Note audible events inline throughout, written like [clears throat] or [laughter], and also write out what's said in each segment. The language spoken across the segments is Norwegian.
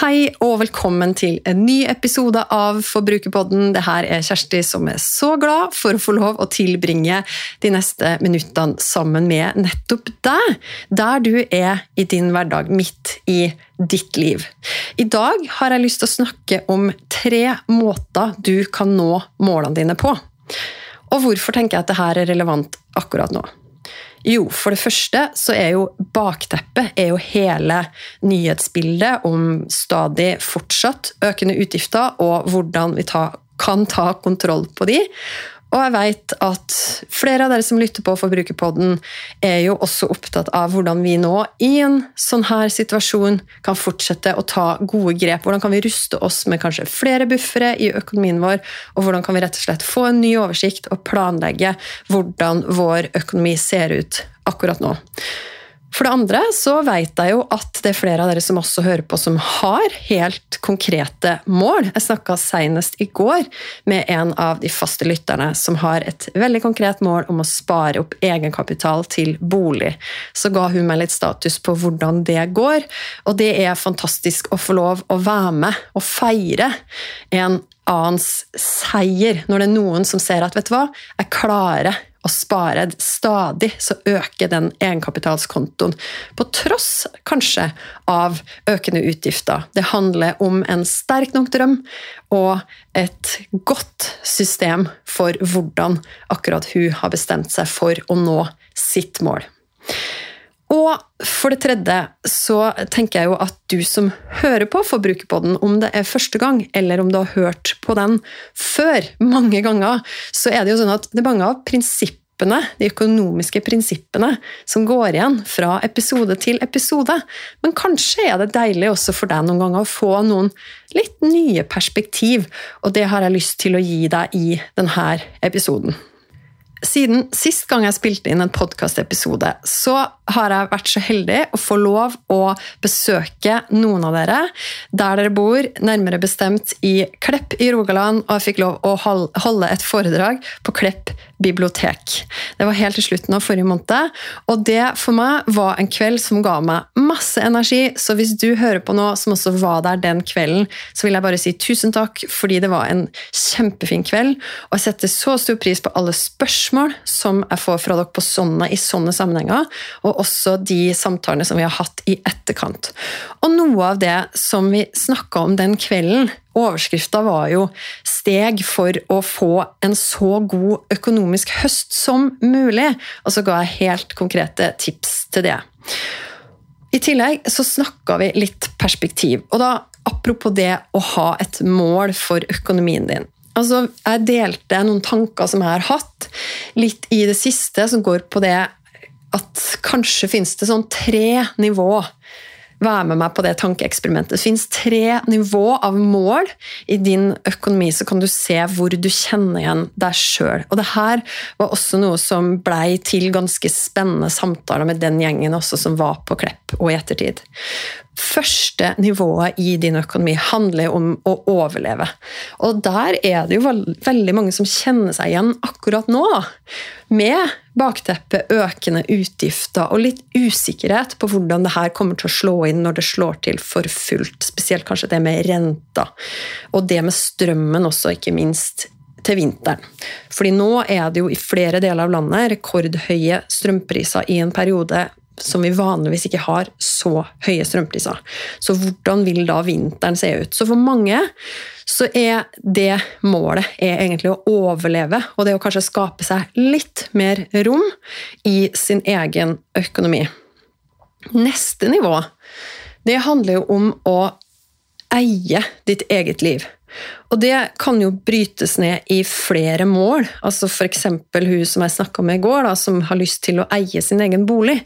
Hei og velkommen til en ny episode av Forbrukerpodden. Det her er Kjersti som er så glad for å få lov å tilbringe de neste minuttene sammen med nettopp deg, der du er i din hverdag, midt i ditt liv. I dag har jeg lyst til å snakke om tre måter du kan nå målene dine på. Og hvorfor tenker jeg at dette er relevant akkurat nå? Jo, for det første så er jo bakteppet er jo hele nyhetsbildet om stadig fortsatt økende utgifter, og hvordan vi ta, kan ta kontroll på de. Og jeg vet at flere av dere som lytter på Forbrukerpodden, er jo også opptatt av hvordan vi nå, i en sånn her situasjon, kan fortsette å ta gode grep. Hvordan kan vi ruste oss med kanskje flere buffere i økonomien vår, og hvordan kan vi rett og slett få en ny oversikt og planlegge hvordan vår økonomi ser ut akkurat nå. For det andre så vet jeg jo at det er flere av dere som også hører på, som har helt konkrete mål. Jeg snakka senest i går med en av de faste lytterne som har et veldig konkret mål om å spare opp egenkapital til bolig. Så ga hun meg litt status på hvordan det går, og det er fantastisk å få lov å være med og feire en annens seier, når det er noen som ser at vet du hva, jeg klarer å spare stadig, så øker den egenkapitalskontoen. På tross kanskje av økende utgifter. Det handler om en sterk nok drøm og et godt system for hvordan akkurat hun har bestemt seg for å nå sitt mål. Og for det tredje så tenker jeg jo at du som hører på Forbrukerpodden, om det er første gang, eller om du har hørt på den før mange ganger, så er det jo sånn at det er mange av prinsippene, de økonomiske prinsippene, som går igjen fra episode til episode. Men kanskje er det deilig også for deg noen ganger å få noen litt nye perspektiv, og det har jeg lyst til å gi deg i denne episoden. Siden sist gang jeg spilte inn en podkastepisode, så har jeg vært så heldig å få lov å besøke noen av dere der dere bor, nærmere bestemt i Klepp i Rogaland, og jeg fikk lov å holde et foredrag på Klepp bibliotek. Det var helt til slutten av forrige måned, og det for meg var en kveld som ga meg masse energi, så hvis du hører på nå som også var der den kvelden, så vil jeg bare si tusen takk, fordi det var en kjempefin kveld, og jeg setter så stor pris på alle spørsmål som jeg får fra dere på sånne i sånne sammenhenger, og også de samtalene som vi har hatt i etterkant. Og noe av det som vi snakka om den kvelden, Overskrifta var jo 'Steg for å få en så god økonomisk høst som mulig', og så ga jeg helt konkrete tips til det. I tillegg så snakka vi litt perspektiv, og da apropos det å ha et mål for økonomien din. Altså, jeg delte noen tanker som jeg har hatt, litt i det siste, som går på det at kanskje finnes det sånn tre nivå Vær med meg på det tankeeksperimentet. Det finnes tre nivå av mål i din økonomi, så kan du se hvor du kjenner igjen deg sjøl. Og det her var også noe som blei til ganske spennende samtaler med den gjengen også som var på Klepp og i ettertid. Første nivået i din økonomi handler om å overleve. Og der er det jo veldig mange som kjenner seg igjen akkurat nå. Med bakteppet økende utgifter og litt usikkerhet på hvordan det her kommer til å slå inn når det slår til for fullt. Spesielt kanskje det med renta. Og det med strømmen også, ikke minst til vinteren. Fordi nå er det jo i flere deler av landet rekordhøye strømpriser i en periode som vi vanligvis ikke har så høye strømpriser. Så hvordan vil da vinteren se ut? Så for mange så er det målet er egentlig å overleve, og det å kanskje skape seg litt mer rom i sin egen økonomi. Neste nivå det handler jo om å eie ditt eget liv. Og det kan jo brytes ned i flere mål. Altså F.eks. hun som jeg snakka med i går, da, som har lyst til å eie sin egen bolig.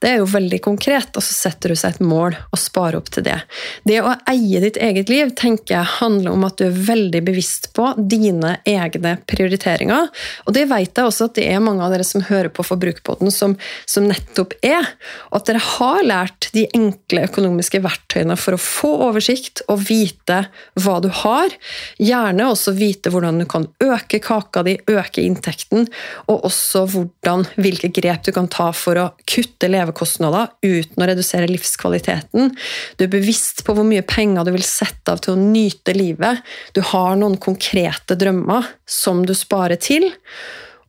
Det er jo veldig konkret, og så setter du seg et mål og sparer opp til det. Det å eie ditt eget liv tenker jeg handler om at du er veldig bevisst på dine egne prioriteringer. Og det vet jeg også at det er mange av dere som hører på Forbrukerpodden, som, som nettopp er. Og at dere har lært de enkle økonomiske verktøyene for å få oversikt og vite hva du har Gjerne også vite hvordan du kan øke kaka di, øke inntekten, og også hvordan, hvilke grep du kan ta for å kutte levekostnader uten å redusere livskvaliteten. Du er bevisst på hvor mye penger du vil sette av til å nyte livet. Du har noen konkrete drømmer som du sparer til.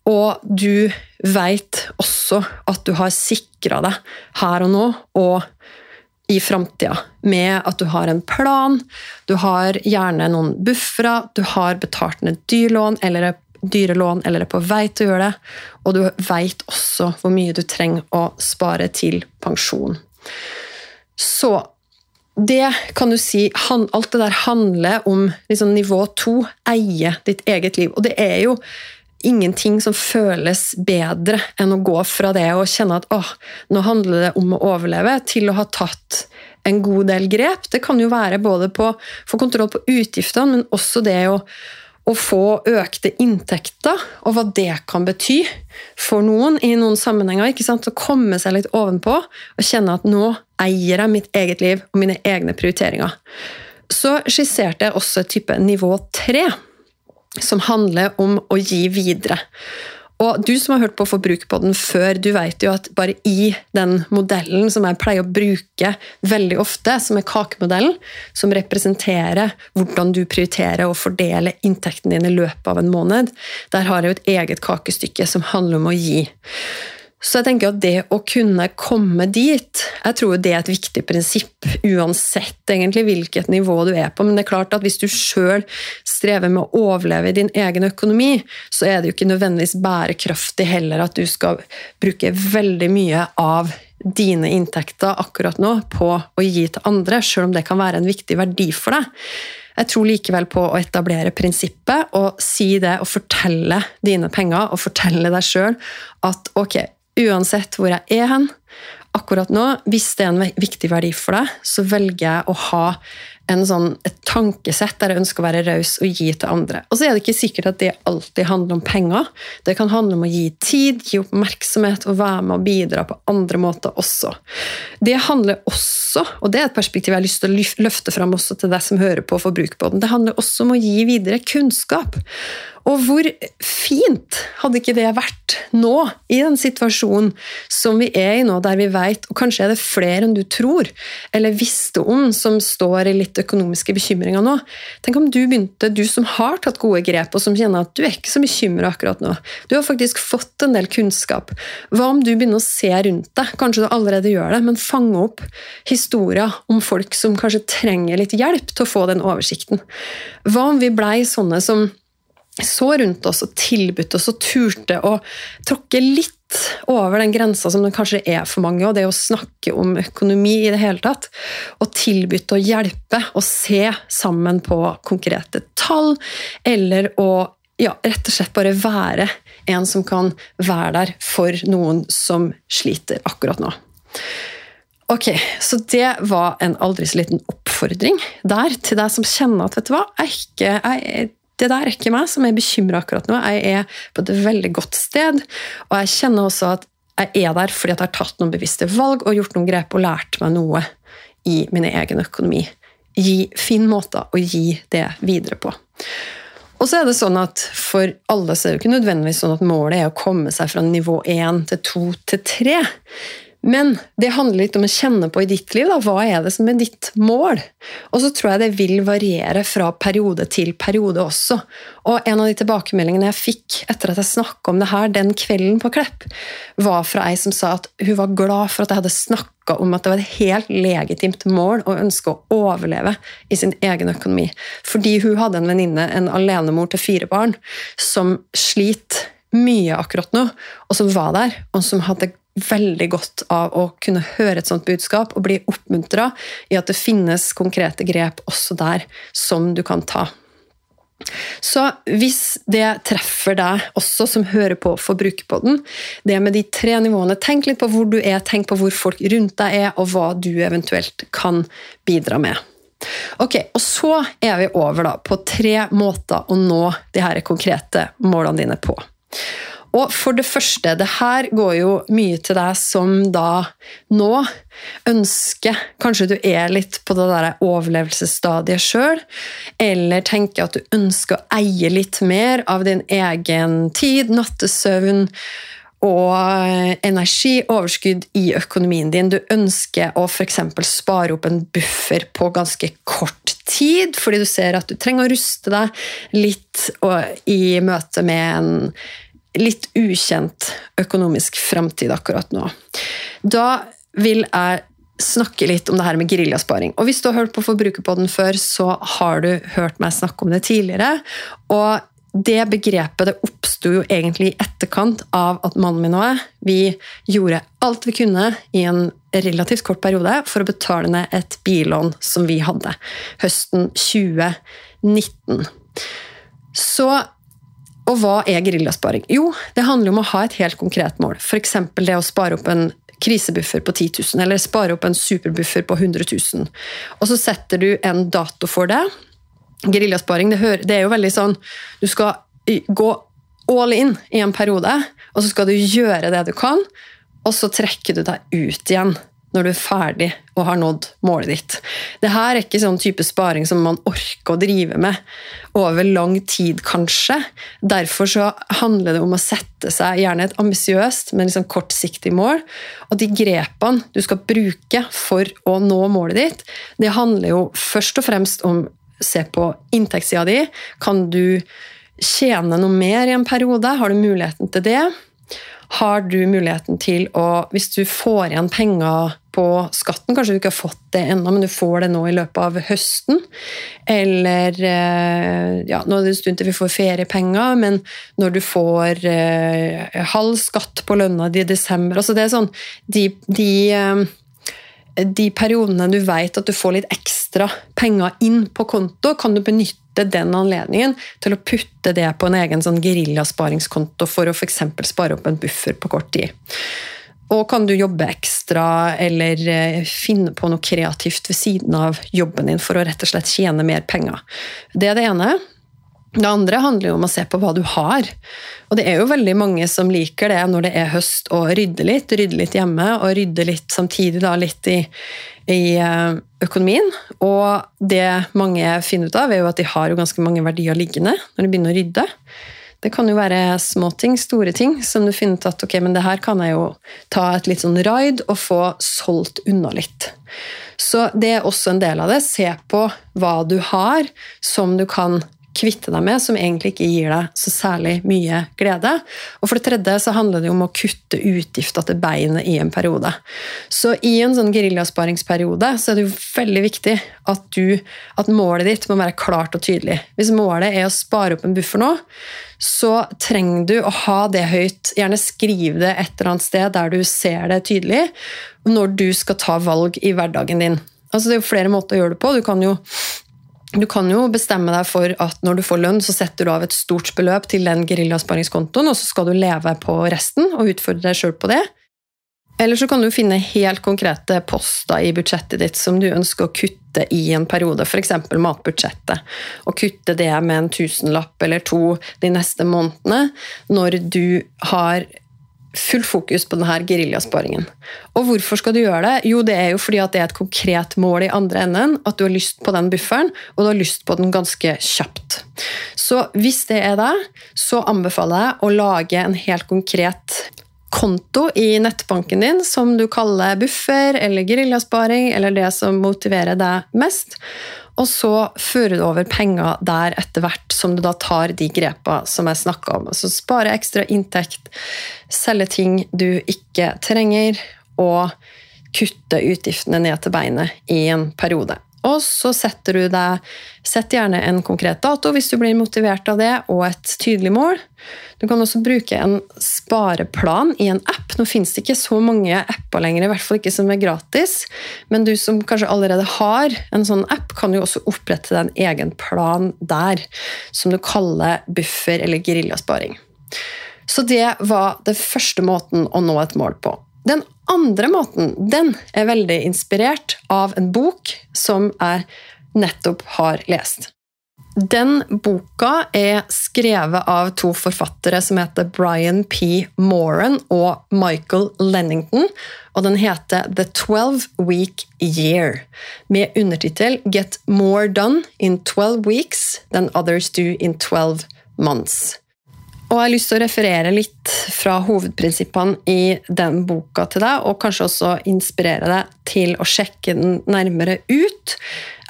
Og du veit også at du har sikra deg her og nå, og i framtida, med at du har en plan, du har gjerne noen buffere, du har betalt ned dyrlån eller er dyre lån eller er på vei til å gjøre det, og du veit også hvor mye du trenger å spare til pensjon. Så det kan du si, Alt det der handler om liksom nivå to, eie ditt eget liv. Og det er jo ingenting som føles bedre enn å gå fra det og kjenne at åh, nå handler det om å overleve, til å ha tatt en god del grep. Det kan jo være både på å få kontroll på utgiftene, men også det å, å få økte inntekter, og hva det kan bety for noen i noen sammenhenger. ikke sant? Å komme seg litt ovenpå og kjenne at nå eier jeg mitt eget liv og mine egne prioriteringer. Så skisserte jeg også type nivå tre som handler om å gi videre. Og Du som har hørt på Forbrukerpodden før, du vet jo at bare i den modellen som jeg pleier å bruke veldig ofte, som er kakemodellen, som representerer hvordan du prioriterer å fordele inntekten din i løpet av en måned, der har jeg jo et eget kakestykke som handler om å gi. Så jeg tenker at det å kunne komme dit, jeg tror det er et viktig prinsipp, uansett egentlig hvilket nivå du er på. Men det er klart at hvis du sjøl strever med å overleve i din egen økonomi, så er det jo ikke nødvendigvis bærekraftig heller at du skal bruke veldig mye av dine inntekter akkurat nå på å gi til andre, sjøl om det kan være en viktig verdi for deg. Jeg tror likevel på å etablere prinsippet og si det og fortelle dine penger og fortelle deg sjøl at ok, uansett hvor jeg er hen akkurat nå, hvis det er en viktig verdi for deg, så velger jeg å ha sånn, et tankesett der jeg ønsker å være raus og gi til andre. Og så er det ikke sikkert at det alltid handler om penger. Det kan handle om å gi tid, gi oppmerksomhet og være med og bidra på andre måter også. Det handler også, og det er et perspektiv jeg har lyst til å løfte fram også til deg som hører på Forbrukerbåten, det handler også om å gi videre kunnskap. Og hvor fint hadde ikke det vært nå, i den situasjonen som vi er i nå, der vi vet, og kanskje er det flere enn du tror, eller visste om, som står i litt økonomiske bekymringer nå. Tenk om du begynte, du som har tatt gode grep, og som kjenner at du er ikke så bekymra akkurat nå. Du har faktisk fått en del kunnskap. Hva om du begynner å se rundt deg, kanskje du allerede gjør det, men fange opp historier om folk som kanskje trenger litt hjelp til å få den oversikten? Hva om vi blei sånne som så rundt oss og tilbudte oss og turte å tråkke litt over den grensa som det kanskje er for mange, og det å snakke om økonomi i det hele tatt. Og tilbudt å hjelpe og se sammen på konkrete tall, eller å ja, rett og slett bare være en som kan være der for noen som sliter akkurat nå. Ok, Så det var en aldri så liten oppfordring der til deg som kjenner at vet du hva, jeg, ikke, jeg det der er ikke meg som er bekymra akkurat nå. Jeg er på et veldig godt sted, og jeg kjenner også at jeg er der fordi jeg har tatt noen bevisste valg og gjort noen grep og lært meg noe i min egen økonomi. Gi, Finn måter å gi det videre på. Og så er det sånn at For alle så er det ikke nødvendigvis sånn at målet er å komme seg fra nivå 1 til 2 til 3. Men det handler litt om å kjenne på i ditt liv. Da. Hva er det som er ditt mål? Og så tror jeg det vil variere fra periode til periode også. Og en av de tilbakemeldingene jeg fikk etter at jeg snakka om det her den kvelden på Klepp, var fra ei som sa at hun var glad for at jeg hadde snakka om at det var et helt legitimt mål å ønske å overleve i sin egen økonomi. Fordi hun hadde en venninne, en alenemor til fire barn, som sliter mye akkurat nå, og som var der, og som hadde veldig godt av å kunne høre et sånt budskap og bli oppmuntra i at det finnes konkrete grep også der som du kan ta. Så hvis det treffer deg også som hører på Forbrukerpodden, det med de tre nivåene, tenk litt på hvor du er, tenk på hvor folk rundt deg er, og hva du eventuelt kan bidra med. Ok, og Så er vi over da på tre måter å nå de her konkrete målene dine på. Og for det første, det her går jo mye til deg som da nå ønsker Kanskje du er litt på det der overlevelsesstadiet sjøl, eller tenker at du ønsker å eie litt mer av din egen tid, nattesøvn og energi, overskudd i økonomien din. Du ønsker å f.eks. spare opp en buffer på ganske kort tid, fordi du ser at du trenger å ruste deg litt i møte med en litt ukjent økonomisk framtid akkurat nå. Da vil jeg snakke litt om det her med geriljasparing. Og hvis du har hørt på Forbrukerpodden før, så har du hørt meg snakke om det tidligere. Og det begrepet det oppsto jo egentlig i etterkant av at mannen min og jeg vi gjorde alt vi kunne i en relativt kort periode for å betale ned et billån som vi hadde høsten 2019. Så og hva er geriljasparing? Jo, det handler om å ha et helt konkret mål. F.eks. det å spare opp en krisebuffer på 10 000, eller spare opp en superbuffer på 100 000. Og så setter du en dato for det. Geriljasparing det, det er jo veldig sånn Du skal gå all in i en periode, og så skal du gjøre det du kan, og så trekker du deg ut igjen når du er ferdig og har nådd målet ditt. Det her er ikke sånn type sparing som man orker å drive med over lang tid, kanskje. Derfor så handler det om å sette seg gjerne et ambisiøst, men liksom kortsiktig mål. Og de grepene du skal bruke for å nå målet ditt, det handler jo først og fremst om å se på inntektssida di. Kan du tjene noe mer i en periode? Har du muligheten til det? Har du muligheten til å Hvis du får igjen penger på skatten, kanskje du ikke har fått det ennå, men du får det nå i løpet av høsten. Eller eh, ja, Nå er det en stund til vi får feriepenger, men når du får eh, halv skatt på lønna di i desember altså det er sånn, De, de, eh, de periodene du vet at du får litt ekstra penger inn på konto, kan du benytte den anledningen til å putte det på en egen sånn geriljasparingskonto for å f.eks. spare opp en buffer på kort tid. Og kan du jobbe ekstra eller eh, finne på noe kreativt ved siden av jobben din for å rett og slett tjene mer penger. Det er det ene. Det andre handler jo om å se på hva du har. Og det er jo veldig mange som liker det når det er høst, å rydde litt. Rydde litt hjemme, og rydde litt samtidig da litt i, i eh, økonomien. Og det mange finner ut av, er jo at de har jo ganske mange verdier liggende når de begynner å rydde. Det kan jo være småting, store ting, som du finner ut at ok, men det her kan jeg jo ta et litt sånn ride og få solgt unna litt. Så det er også en del av det. Se på hva du har som du kan kvitte deg med, som egentlig ikke gir deg så særlig mye glede. Og for det tredje så handler det om å kutte utgifter til beinet i en periode. Så i en sånn geriljasparingsperiode så er det jo veldig viktig at, du, at målet ditt må være klart og tydelig. Hvis målet er å spare opp en buffer nå, så trenger du å ha det høyt. Gjerne skriv det et eller annet sted der du ser det tydelig, når du skal ta valg i hverdagen din. Altså, det er jo flere måter å gjøre det på. Du kan jo du kan jo bestemme deg for at når du får lønn, så setter du av et stort beløp til den geriljaspaриngskontoen, og så skal du leve på resten og utfordre deg sjøl på det. Eller så kan du finne helt konkrete poster i budsjettet ditt som du ønsker å kutte i en periode, f.eks. matbudsjettet. Og kutte det med en tusenlapp eller to de neste månedene, når du har full fokus på denne geriljasparingen. Og hvorfor skal du gjøre det? Jo, det er jo fordi at det er et konkret mål i andre enden. At du har lyst på den bufferen, og du har lyst på den ganske kjapt. Så hvis det er det, så anbefaler jeg å lage en helt konkret konto i nettbanken din som du kaller buffer eller geriljasparing, eller det som motiverer deg mest. Og så fører du over penger der etter hvert som du da tar de grepa som jeg snakka om. Altså spare ekstra inntekt, selge ting du ikke trenger, og kutte utgiftene ned til beinet i en periode. Og så setter du deg Sett gjerne en konkret dato hvis du blir motivert av det, og et tydelig mål. Du kan også bruke en spareplan i en app. Nå finnes det ikke så mange apper lenger, i hvert fall ikke som er gratis. Men du som kanskje allerede har en sånn app, kan jo også opprette deg en egen plan der, som du kaller buffer eller geriljasparing. Så det var det første måten å nå et mål på. Den andre måten den er veldig inspirert av en bok som jeg nettopp har lest. Den boka er skrevet av to forfattere som heter Brian P. Moran og Michael Lennington, og den heter The 12 Week Year, med undertittel Get More Done in 12 Weeks Than Others Do in 12 Months. Og jeg har lyst til å referere litt fra hovedprinsippene i den boka til deg, og kanskje også inspirere deg til å sjekke den nærmere ut.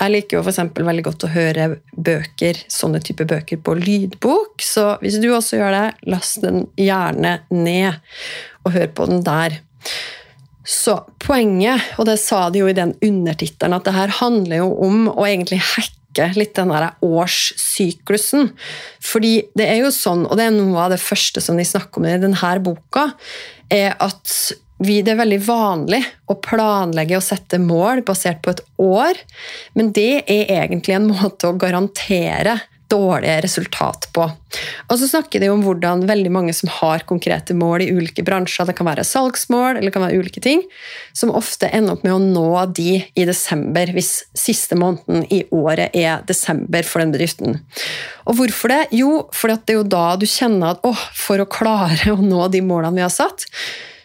Jeg liker jo f.eks. veldig godt å høre bøker, sånne type bøker på lydbok, så hvis du også gjør det, last den gjerne ned, og hør på den der. Så poenget, og det sa de jo i den undertittelen, at det her handler jo om å egentlig hacke sjekke litt den der årssyklusen. Fordi det er jo sånn, og det er noe av det første som de snakker om i denne boka, er at vi, det er veldig vanlig å planlegge og sette mål basert på et år, men det er egentlig en måte å garantere dårlige resultat på. Og så snakker de om hvordan veldig mange som har konkrete mål i ulike bransjer, det kan være salgsmål eller det kan være ulike ting, som ofte ender opp med å nå de i desember, hvis siste måneden i året er desember for den bedriften. Og hvorfor det? Jo, fordi det er jo da du kjenner at åh, for å klare å nå de målene vi har satt,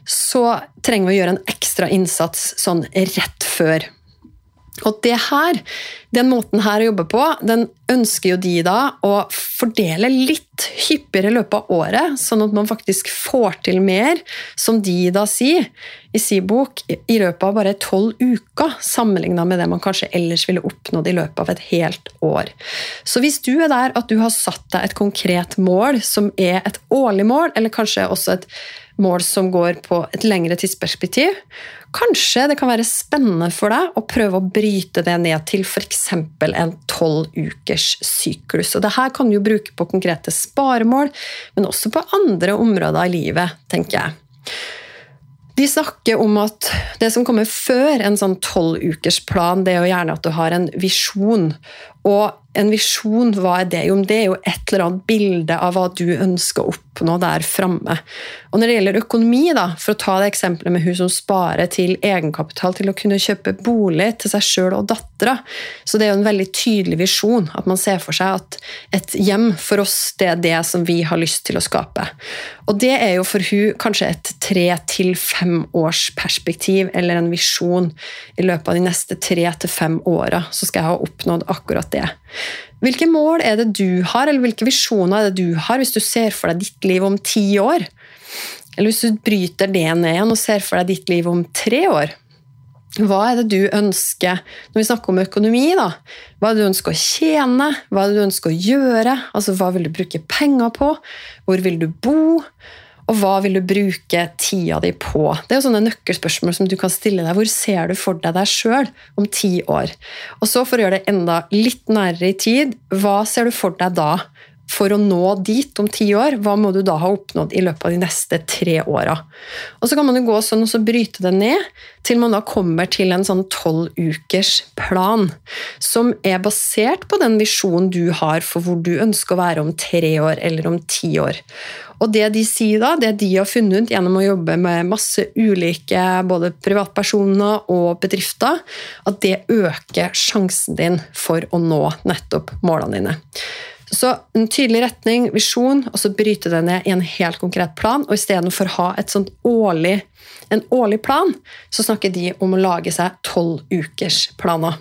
så trenger vi å gjøre en ekstra innsats sånn rett før. Og det her, den måten her å jobbe på, den ønsker jo de da å fordele litt hyppigere i løpet av året, sånn at man faktisk får til mer, som de da sier i sin bok, i løpet av bare tolv uker, sammenligna med det man kanskje ellers ville oppnådd i løpet av et helt år. Så hvis du er der at du har satt deg et konkret mål, som er et årlig mål, eller kanskje også et mål som går på et lengre tidsperspektiv, Kanskje det kan være spennende for deg å prøve å bryte det ned til f.eks. en tolv ukers syklus. Og Dette kan du bruke på konkrete sparemål, men også på andre områder i livet, tenker jeg. De snakker om at det som kommer før en sånn tolvukersplan, det er jo gjerne at du har en visjon. Og en visjon, hva er det? Jo, det er jo et eller annet bilde av hva du ønsker å oppnå der framme. Og når det gjelder økonomi, da, for å ta det eksempelet med hun som sparer til egenkapital til å kunne kjøpe bolig til seg sjøl og dattera, så det er jo en veldig tydelig visjon. At man ser for seg at et hjem for oss, det er det som vi har lyst til å skape. Og det er jo for hun kanskje et tre til fem års perspektiv eller en visjon. I løpet av de neste tre til fem åra så skal jeg ha oppnådd akkurat det. Hvilke mål er det du har, eller hvilke visjoner er det du har hvis du ser for deg ditt liv om ti år? Eller hvis du bryter det ned igjen og ser for deg ditt liv om tre år? Hva er det du ønsker når vi snakker om økonomi? da? Hva er det du ønsker å tjene? Hva er det du ønsker å gjøre? Altså, Hva vil du bruke penger på? Hvor vil du bo? Og hva vil du bruke tida di på? Det er jo sånne nøkkelspørsmål som du kan stille deg. Hvor ser du for deg deg sjøl om ti år? Og så for å gjøre det enda litt nærere i tid, hva ser du for deg da? For å nå dit om ti år, hva må du da ha oppnådd i løpet av de neste tre åra? Og så kan man jo gå sånn og så bryte det ned til man da kommer til en sånn tolv ukers plan, som er basert på den visjonen du har for hvor du ønsker å være om tre år eller om ti år. Og det de sier da, det de har funnet ut gjennom å jobbe med masse ulike både privatpersoner og bedrifter, at det øker sjansen din for å nå nettopp målene dine. Så en tydelig retning, visjon, og så bryte det ned i en helt konkret plan. Og istedenfor å ha et sånt årlig, en årlig plan, så snakker de om å lage seg tolv ukers planer.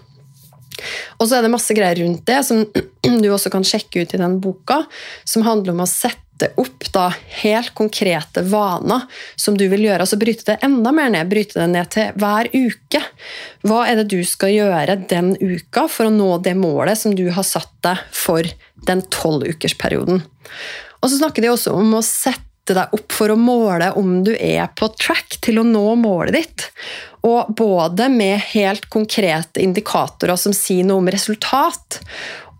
Og så er det masse greier rundt det som [clears throat] du også kan sjekke ut i den boka, som handler om å sette opp da helt konkrete vaner som du vil gjøre. altså Bryte det enda mer ned. Bryte det ned til hver uke. Hva er det du skal gjøre den uka for å nå det målet som du har satt deg for den tolvukersperioden? Og så snakker de også om å sette deg opp for å måle om du er på track til å nå målet ditt. Og både med helt konkrete indikatorer som sier noe om resultat,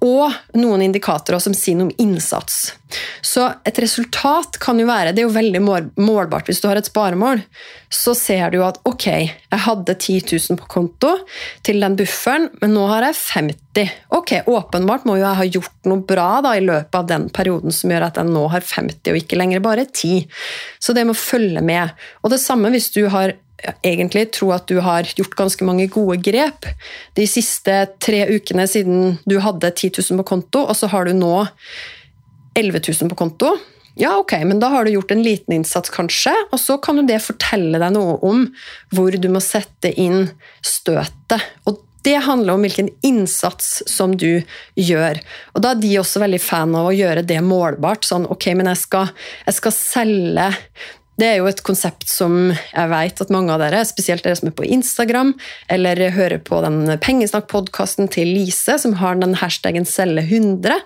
og noen indikatorer som sier noe om innsats. Så et resultat kan jo være Det er jo veldig målbart. Hvis du har et sparemål, så ser du at ok, jeg hadde 10 000 på konto til den bufferen, men nå har jeg 50. Ok, Åpenbart må jo jeg ha gjort noe bra da, i løpet av den perioden som gjør at jeg nå har 50 og ikke lenger bare 10. Så det må følge med. Og det samme hvis du har egentlig tro at du har gjort ganske mange gode grep de siste tre ukene siden du hadde 10 000 på konto, og så har du nå 11 000 på konto. Ja, ok, men da har du gjort en liten innsats, kanskje, og så kan jo det fortelle deg noe om hvor du må sette inn støtet. Og det handler om hvilken innsats som du gjør. Og Da er de også veldig fan av å gjøre det målbart. Sånn, ok, men jeg skal, jeg skal selge det er jo et konsept som jeg vet at mange av dere, spesielt dere som er på Instagram, eller hører på den Pengesnakk-podkasten til Lise, som har den hashtaggen 'selge 100',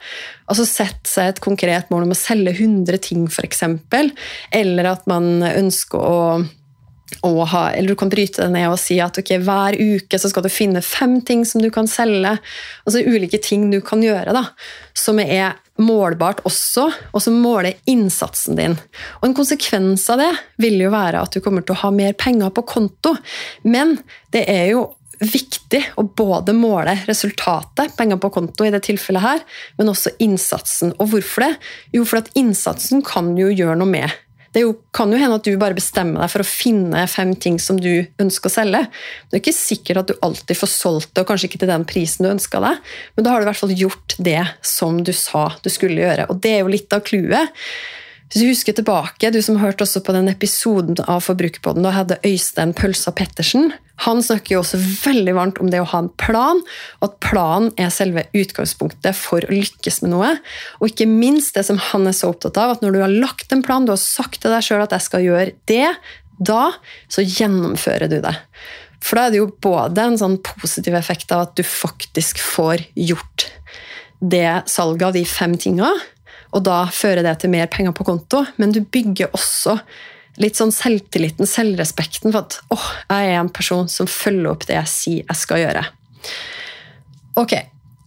altså sette seg et konkret mål om å selge 100 ting, f.eks., eller at man ønsker å ha, eller du kan bryte det ned og si at okay, hver uke skal du finne fem ting som du kan selge. Altså ulike ting du kan gjøre da, som er målbart også, og som måler innsatsen din. Og En konsekvens av det vil jo være at du kommer til å ha mer penger på konto. Men det er jo viktig å både måle resultatet, penger på konto i det tilfellet her, men også innsatsen. Og hvorfor det? Jo, for at innsatsen kan jo gjøre noe med det kan jo hende at du bare bestemmer deg for å finne fem ting som du ønsker å selge. Det er ikke sikkert at du alltid får solgt det, og kanskje ikke til den prisen du ønska deg, men da har du i hvert fall gjort det som du sa du skulle gjøre. Og det er jo litt av clouet. Hvis du husker tilbake, du som hørte også på den episoden av Forbrukerpodden, da hadde Øystein Pølsa Pettersen. Han snakker jo også veldig varmt om det å ha en plan, og at planen er selve utgangspunktet for å lykkes med noe. Og ikke minst det som han er så opptatt av, at når du har lagt en plan, du har sagt til deg sjøl at jeg skal gjøre det, da så gjennomfører du det. For da er det jo både en sånn positiv effekt av at du faktisk får gjort det salget av de fem tinga, og da fører det til mer penger på konto, men du bygger også litt sånn selvtilliten, selvrespekten for at åh, jeg er en person som følger opp det jeg sier jeg skal gjøre. Ok,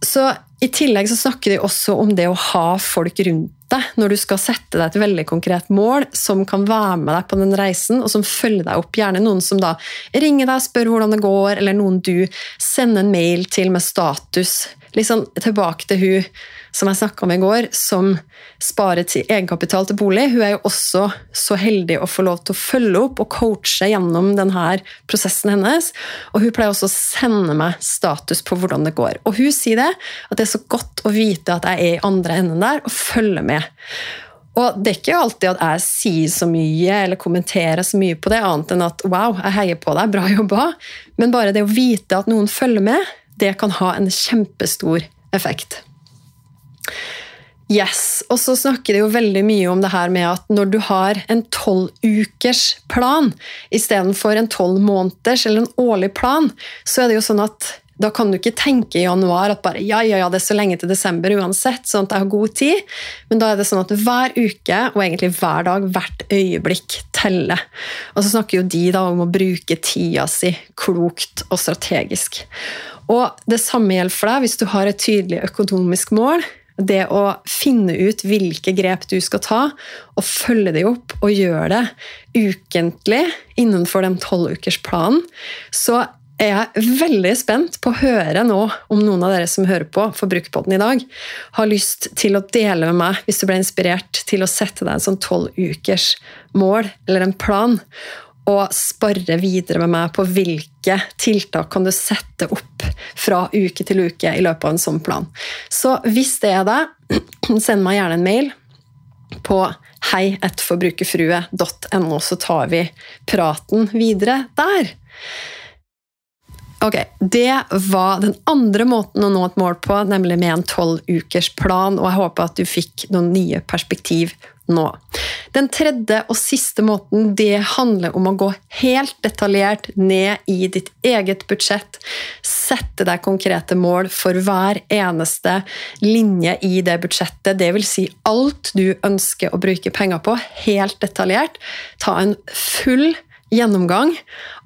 så I tillegg så snakker de også om det å ha folk rundt deg når du skal sette deg et veldig konkret mål som kan være med deg på den reisen, og som følger deg opp. Gjerne noen som da ringer deg og spør hvordan det går, eller noen du sender en mail til med status. Litt sånn tilbake til hun som jeg snakka om i går, som sparer til egenkapital til bolig, hun er jo også så heldig å få lov til å følge opp og coache gjennom denne prosessen hennes. Og hun pleier også å sende meg status på hvordan det går. Og hun sier det, at det er så godt å vite at jeg er i andre enden der og følger med. Og det er ikke alltid at jeg sier så mye eller kommenterer så mye på det, annet enn at wow, jeg heier på deg, bra jobba. Men bare det å vite at noen følger med, det kan ha en kjempestor effekt. Yes, og så snakker de jo veldig mye om det her med at når du har en tolv ukers plan istedenfor en tolv måneders eller en årlig plan, så er det jo sånn at da kan du ikke tenke i januar at bare ja, ja, ja, det er så lenge til desember uansett, sånn at jeg har god tid. Men da er det sånn at hver uke, og egentlig hver dag, hvert øyeblikk teller. Og så snakker jo de da om å bruke tida si klokt og strategisk. Og det samme gjelder for deg hvis du har et tydelig økonomisk mål det å finne ut hvilke grep du skal ta, og følge dem opp og gjøre det ukentlig innenfor den tolvukersplanen, så er jeg veldig spent på å høre nå om noen av dere som hører på Forbrukerpodden i dag, har lyst til å dele med meg, hvis du ble inspirert til å sette deg en sånn tolv ukers mål eller en plan, og sparre videre med meg på hvilke tiltak kan du sette opp fra uke til uke i løpet av en sånn plan. Så hvis det er det, [clears throat] send meg gjerne en mail på heietforbrukerfrue.no, så tar vi praten videre der. Ok, Det var den andre måten å nå et mål på, nemlig med en tolvukersplan. Og jeg håper at du fikk noen nye perspektiv nå. Den tredje og siste måten det handler om å gå helt detaljert ned i ditt eget budsjett. Sette deg konkrete mål for hver eneste linje i det budsjettet. Dvs. Si alt du ønsker å bruke penger på, helt detaljert. Ta en full gjennomgang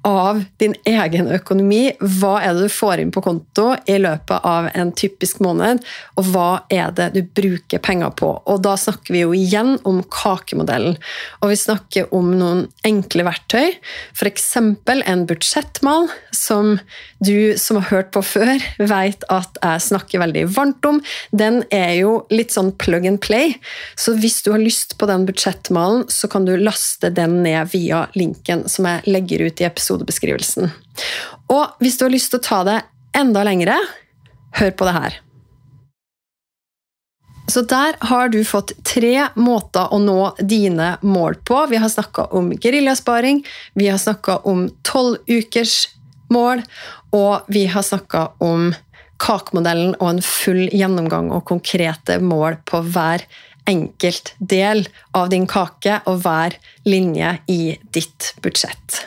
av din egen økonomi. Hva er det du får inn på konto i løpet av en typisk måned, og hva er det du bruker penger på? Og da snakker vi jo igjen om kakemodellen. Og vi snakker om noen enkle verktøy, f.eks. en budsjettmal, som du som har hørt på før, vet at jeg snakker veldig varmt om. Den er jo litt sånn plug and play, så hvis du har lyst på den budsjettmalen, så kan du laste den ned via linken som jeg legger ut i episodebeskrivelsen. Og hvis du har lyst til å ta det enda lengre, hør på det her. Så der har du fått tre måter å nå dine mål på. Vi har snakka om geriljasparing, vi har snakka om tolv ukers mål, og vi har snakka om kakemodellen og en full gjennomgang og konkrete mål på hver enkelt del av din kake og hver linje i ditt budsjett.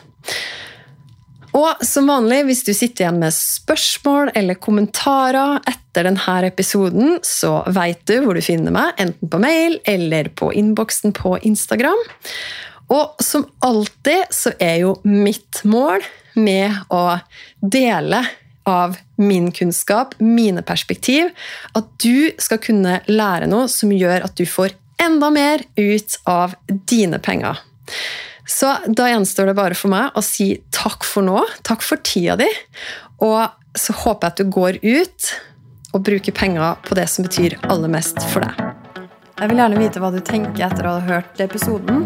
Og som vanlig, hvis du sitter igjen med spørsmål eller kommentarer etter denne episoden, så veit du hvor du finner meg, enten på mail eller på innboksen på Instagram. Og som alltid så er jo mitt mål med å dele av min kunnskap, mine perspektiv, at du skal kunne lære noe som gjør at du får enda mer ut av dine penger. Så da gjenstår det bare for meg å si takk for nå. Takk for tida di. Og så håper jeg at du går ut og bruker penger på det som betyr aller mest for deg. Jeg vil gjerne vite hva du tenker etter å ha hørt episoden.